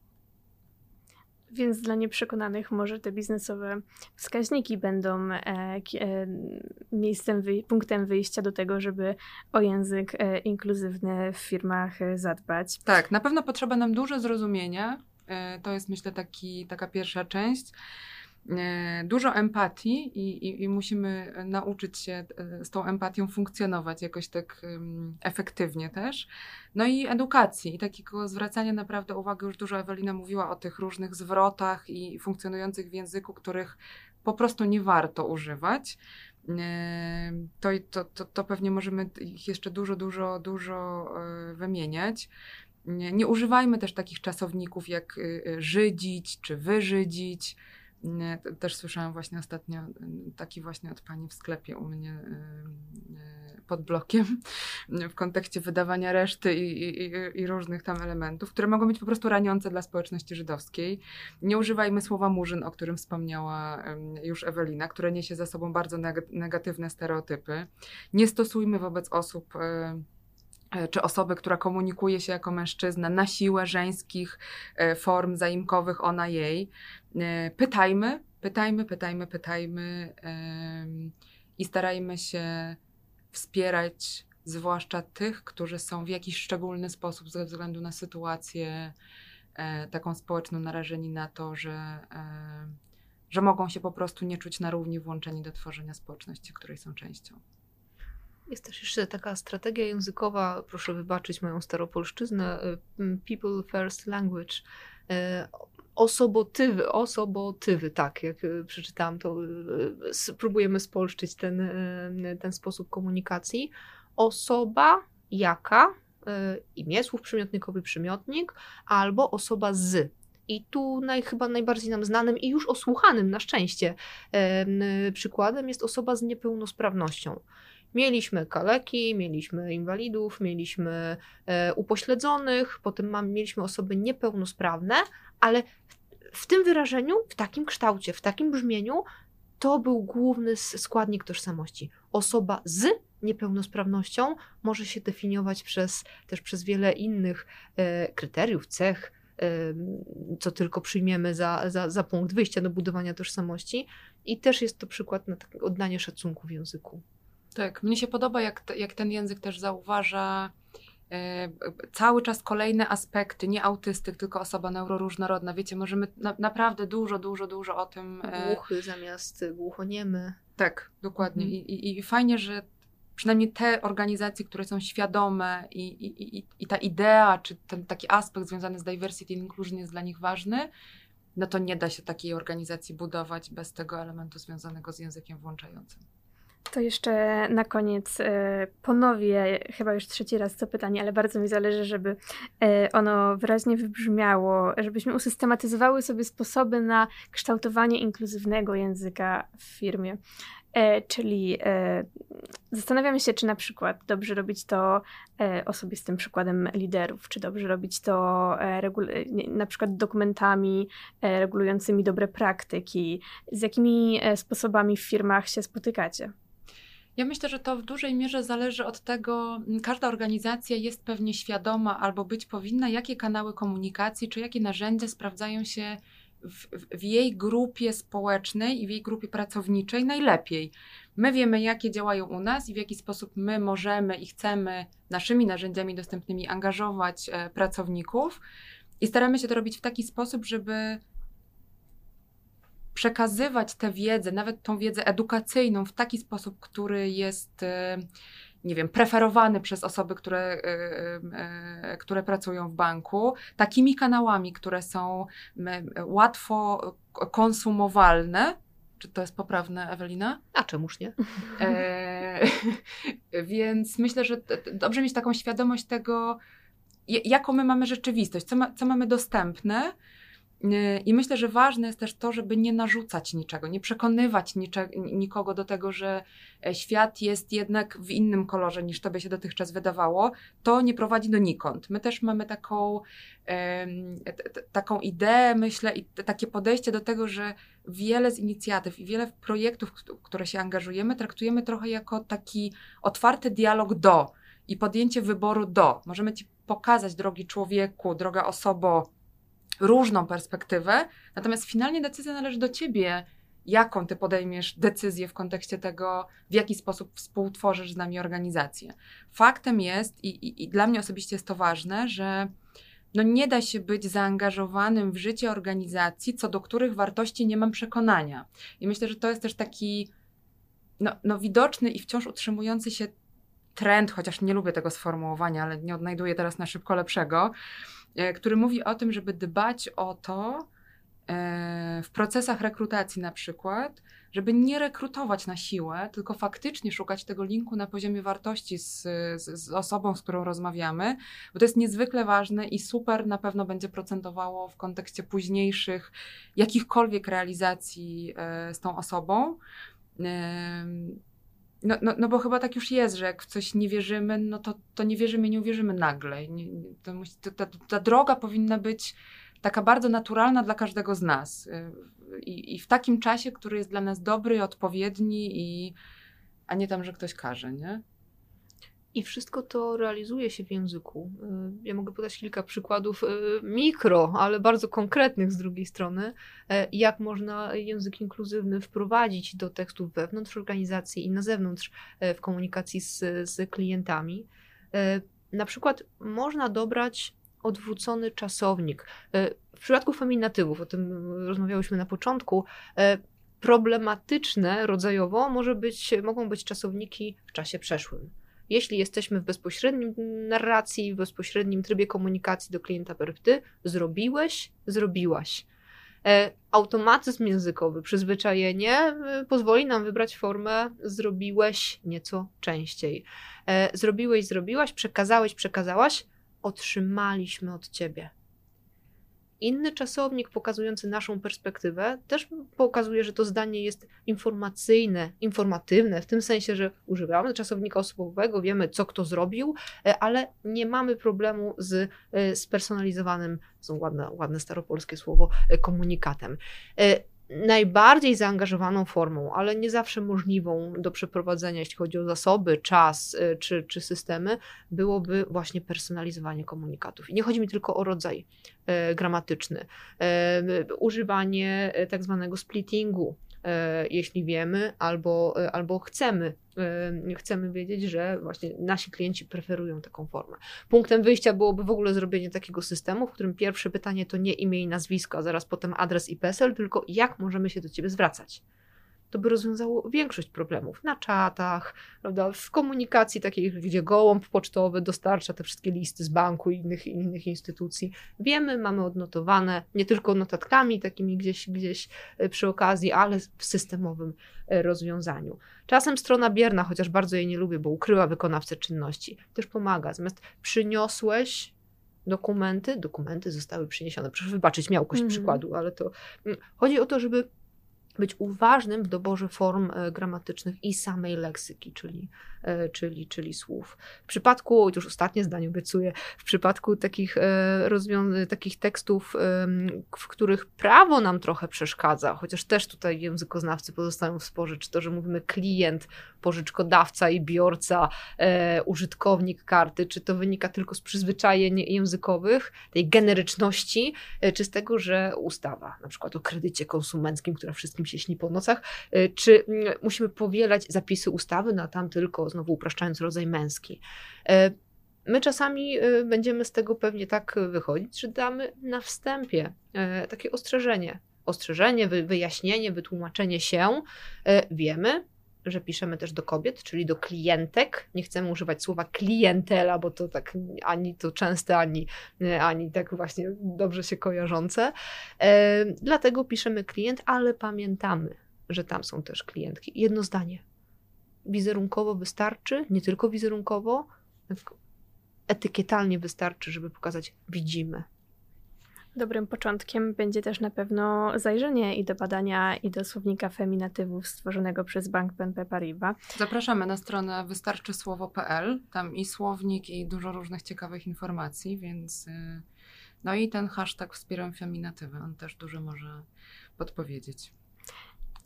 Speaker 1: Więc dla nieprzekonanych może te biznesowe wskaźniki będą e, e, miejscem, wyj- punktem wyjścia do tego, żeby o język e, inkluzywny w firmach e, zadbać.
Speaker 3: Tak, na pewno potrzeba nam dużo zrozumienia. E, To jest myślę taki, taka pierwsza część. E, Dużo empatii i, i, i musimy nauczyć się e, z tą empatią funkcjonować jakoś tak em, efektywnie też. No i edukacji i takiego zwracania naprawdę uwagi. Już dużo Ewelina mówiła o tych różnych zwrotach i funkcjonujących w języku, których po prostu nie warto używać. E, To, to, to, to pewnie możemy ich jeszcze dużo, dużo, dużo wymieniać. Nie, nie używajmy też takich czasowników jak żydzić czy wyżydzić, Też słyszałam właśnie ostatnio taki właśnie od pani w sklepie u mnie pod blokiem w kontekście wydawania reszty i, i, i, różnych tam elementów, które mogą być po prostu raniące dla społeczności żydowskiej. Nie używajmy słowa murzyn, o którym wspomniała już Ewelina, które niesie za sobą bardzo negatywne stereotypy. Nie stosujmy wobec osób czy osoby, która komunikuje się jako mężczyzna na siłę żeńskich e, form zaimkowych ona jej. E, pytajmy, pytajmy, pytajmy, pytajmy i starajmy się wspierać zwłaszcza tych, którzy są w jakiś szczególny sposób ze względu na sytuację e, taką społeczną narażeni na to, że, e, że mogą się po prostu nie czuć na równi włączeni do tworzenia społeczności, której są częścią.
Speaker 2: Jest też jeszcze taka strategia językowa, proszę wybaczyć moją staropolszczyznę, e, people first language. E, osobotywy, osobotywy, tak, jak e, przeczytałam, to spróbujemy spolszczyć ten, ten sposób komunikacji. Osoba jaka, imię, słów przymiotnikowy, przymiotnik, albo osoba z. I tu naj, chyba najbardziej nam znanym i już osłuchanym na szczęście przykładem jest osoba z niepełnosprawnością. Mieliśmy kaleki, mieliśmy inwalidów, mieliśmy e, upośledzonych, potem mieliśmy osoby niepełnosprawne, ale w, tym wyrażeniu, w takim kształcie, w takim brzmieniu, to był główny składnik tożsamości. Osoba z niepełnosprawnością może się definiować przez, też przez wiele innych e, kryteriów, cech, e, co tylko przyjmiemy za, za, za punkt wyjścia do budowania tożsamości. I też jest to przykład na oddanie szacunku w języku.
Speaker 3: Tak, mnie się podoba, jak, jak ten język też zauważa e, cały czas kolejne aspekty, nie autystyk, tylko osoba neuroróżnorodna. Wiecie, możemy na, naprawdę dużo, dużo, dużo o tym.
Speaker 2: E... Głuchy zamiast głuchoniemy.
Speaker 3: Tak, dokładnie. Mhm. I, i, I fajnie, że przynajmniej te organizacje, które są świadome i, i, i, i ta idea, czy ten taki aspekt związany z diversity and inclusion jest dla nich ważny, no to nie da się takiej organizacji budować bez tego elementu związanego z językiem włączającym.
Speaker 1: To jeszcze na koniec e, ponowię, chyba już trzeci raz to pytanie, ale bardzo mi zależy, żeby e, ono wyraźnie wybrzmiało, żebyśmy usystematyzowały sobie sposoby na kształtowanie inkluzywnego języka w firmie. E, czyli zastanawiamy się, czy na przykład dobrze robić to osobistym przykładem liderów, czy dobrze robić to na przykład dokumentami regulującymi dobre praktyki, z jakimi sposobami w firmach się spotykacie.
Speaker 3: Ja myślę, że to w dużej mierze zależy od tego, każda organizacja jest pewnie świadoma albo być powinna, jakie kanały komunikacji czy jakie narzędzia sprawdzają się w, w, jej grupie społecznej i w jej grupie pracowniczej najlepiej. My wiemy, jakie działają u nas i w jaki sposób my możemy i chcemy naszymi narzędziami dostępnymi angażować e, pracowników. I staramy się to robić w taki sposób, żeby przekazywać tę wiedzę, nawet tą wiedzę edukacyjną w taki sposób, który jest e, nie wiem, preferowany przez osoby, które, e, e, które pracują w banku, takimi kanałami, które są łatwo konsumowalne. Czy to jest poprawne, Ewelina?
Speaker 2: A czemuż nie? E,
Speaker 3: więc myślę, że dobrze mieć taką świadomość tego, jaką my mamy rzeczywistość, co, ma, co mamy dostępne i myślę, że ważne jest też to, żeby nie narzucać niczego, nie przekonywać nikogo do tego, że e, świat jest jednak w innym kolorze niż tobie się dotychczas wydawało. To nie prowadzi donikąd. My też mamy taką, taką ideę, myślę, i takie podejście do tego, że wiele z inicjatyw i wiele projektów, w które się angażujemy, traktujemy trochę jako taki otwarty dialog do i podjęcie wyboru do. Możemy ci pokazać, drogi człowieku, droga osobo, różną perspektywę, natomiast finalnie decyzja należy do ciebie, jaką ty podejmiesz decyzję w kontekście tego, w jaki sposób współtworzysz z nami organizację. Faktem jest, i, i, i dla mnie osobiście jest to ważne, że no nie da się być zaangażowanym w życie organizacji, co do których wartości nie mam przekonania. I myślę, że to jest też taki no, no widoczny i wciąż utrzymujący się trend, chociaż nie lubię tego sformułowania, ale nie odnajduję teraz na szybko lepszego, który mówi o tym, żeby dbać o to, e, w procesach rekrutacji na przykład, żeby nie rekrutować na siłę, tylko faktycznie szukać tego linku na poziomie wartości z, z, z, osobą, z którą rozmawiamy, bo to jest niezwykle ważne i super na pewno będzie procentowało w kontekście późniejszych jakichkolwiek realizacji e, z tą osobą. No, no, no bo chyba tak już jest, że jak w coś nie wierzymy, no to, to nie wierzymy, nie uwierzymy nagle. Nie, to to, ta, ta droga powinna być taka bardzo naturalna dla każdego z nas. Y, I, I, w takim czasie, który jest dla nas dobry, odpowiedni, i, a nie tam, że ktoś każe, nie?
Speaker 2: I wszystko to realizuje się w języku. Y, ja mogę podać kilka przykładów y, mikro, ale bardzo konkretnych z drugiej strony, jak można język inkluzywny wprowadzić do tekstów wewnątrz organizacji i na zewnątrz w komunikacji z, z klientami. Na przykład można dobrać odwrócony czasownik. W przypadku feminatywów, o tym rozmawiałyśmy na początku, problematyczne rodzajowo może być, mogą być czasowniki w czasie przeszłym. Jeśli jesteśmy w bezpośrednim narracji, w bezpośrednim trybie komunikacji do klienta per ty, zrobiłeś, zrobiłaś. E, automatyzm językowy, przyzwyczajenie pozwoli nam wybrać formę zrobiłeś nieco częściej. Zrobiłeś, zrobiłaś, przekazałeś, przekazałaś, otrzymaliśmy od Ciebie. Inny czasownik pokazujący naszą perspektywę też pokazuje, że to zdanie jest informacyjne, informatywne, w tym sensie, że używamy czasownika osobowego, wiemy, co kto zrobił, e, ale nie mamy problemu z spersonalizowanym, są ładne, ładne staropolskie słowo, e, komunikatem. Najbardziej zaangażowaną formą, ale nie zawsze możliwą do przeprowadzenia, jeśli chodzi o zasoby, czas y, czy, czy systemy, byłoby właśnie personalizowanie komunikatów. I nie chodzi mi tylko o rodzaj e, gramatyczny. E, używanie tak zwanego splittingu, jeśli wiemy albo, e, albo chcemy, e, chcemy wiedzieć, że właśnie nasi klienci preferują taką formę. Punktem wyjścia byłoby w ogóle zrobienie takiego systemu, w którym pierwsze pytanie to nie imię i nazwisko, a zaraz potem adres i PESEL, tylko jak możemy się do Ciebie zwracać to by rozwiązało większość problemów na czatach, prawda, w komunikacji takiej, gdzie gołąb pocztowy dostarcza te wszystkie listy z banku i innych, innych instytucji. Wiemy, mamy odnotowane nie tylko notatkami takimi gdzieś, gdzieś e, przy okazji, ale w systemowym e, rozwiązaniu. Czasem strona bierna, chociaż bardzo jej nie lubię, bo ukryła wykonawcę czynności, też pomaga. Zamiast przyniosłeś dokumenty, dokumenty zostały przyniesione. Proszę wybaczyć miałkość mm przykładu, ale to mm, chodzi o to, żeby być uważnym w doborze form e, gramatycznych i samej leksyki, czyli, e, czyli, czyli słów. W przypadku, już ostatnie zdanie obiecuję, w przypadku takich, e, rozwiązań, takich tekstów, w których prawo nam trochę przeszkadza, chociaż też tutaj językoznawcy pozostają w sporze, czy to, że mówimy klient, pożyczkodawca i biorca, użytkownik karty, czy to wynika tylko z przyzwyczajeń językowych, tej generyczności, czy z tego, że ustawa, na przykład o kredycie konsumenckim, która wszystkim się śni po nocach, y, czy mm, musimy powielać zapisy ustawy, na tam tylko, znowu upraszczając, rodzaj męski. Y, my czasami y, będziemy z tego pewnie tak wychodzić, że damy na wstępie takie ostrzeżenie. Ostrzeżenie, wyjaśnienie, wytłumaczenie się. Wiemy, że piszemy też do kobiet, czyli do klientek. Nie chcemy używać słowa klientela, bo to tak ani to częste, ani, ani tak właśnie dobrze się kojarzące. E, dlatego piszemy klient, ale pamiętamy, że tam są też klientki. Jedno zdanie. Wizerunkowo wystarczy, nie tylko wizerunkowo, etykietalnie wystarczy, żeby pokazać widzimy,
Speaker 1: Dobrym początkiem będzie też na pewno zajrzenie i do badania, i do słownika feminatywów stworzonego przez Bank BNP Paribas.
Speaker 3: Zapraszamy na stronę wystarczysłowo.pl. Tam i słownik, i dużo różnych ciekawych informacji, więc y, no i ten hashtag wspieram feminatywy, on też dużo może podpowiedzieć.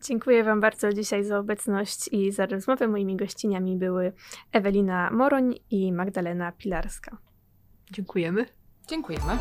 Speaker 1: Dziękuję Wam bardzo dzisiaj za obecność i za rozmowę. Moimi gościniami były Ewelina Moroń i Magdalena Pilarska.
Speaker 2: Dziękujemy.
Speaker 3: Dziękujemy.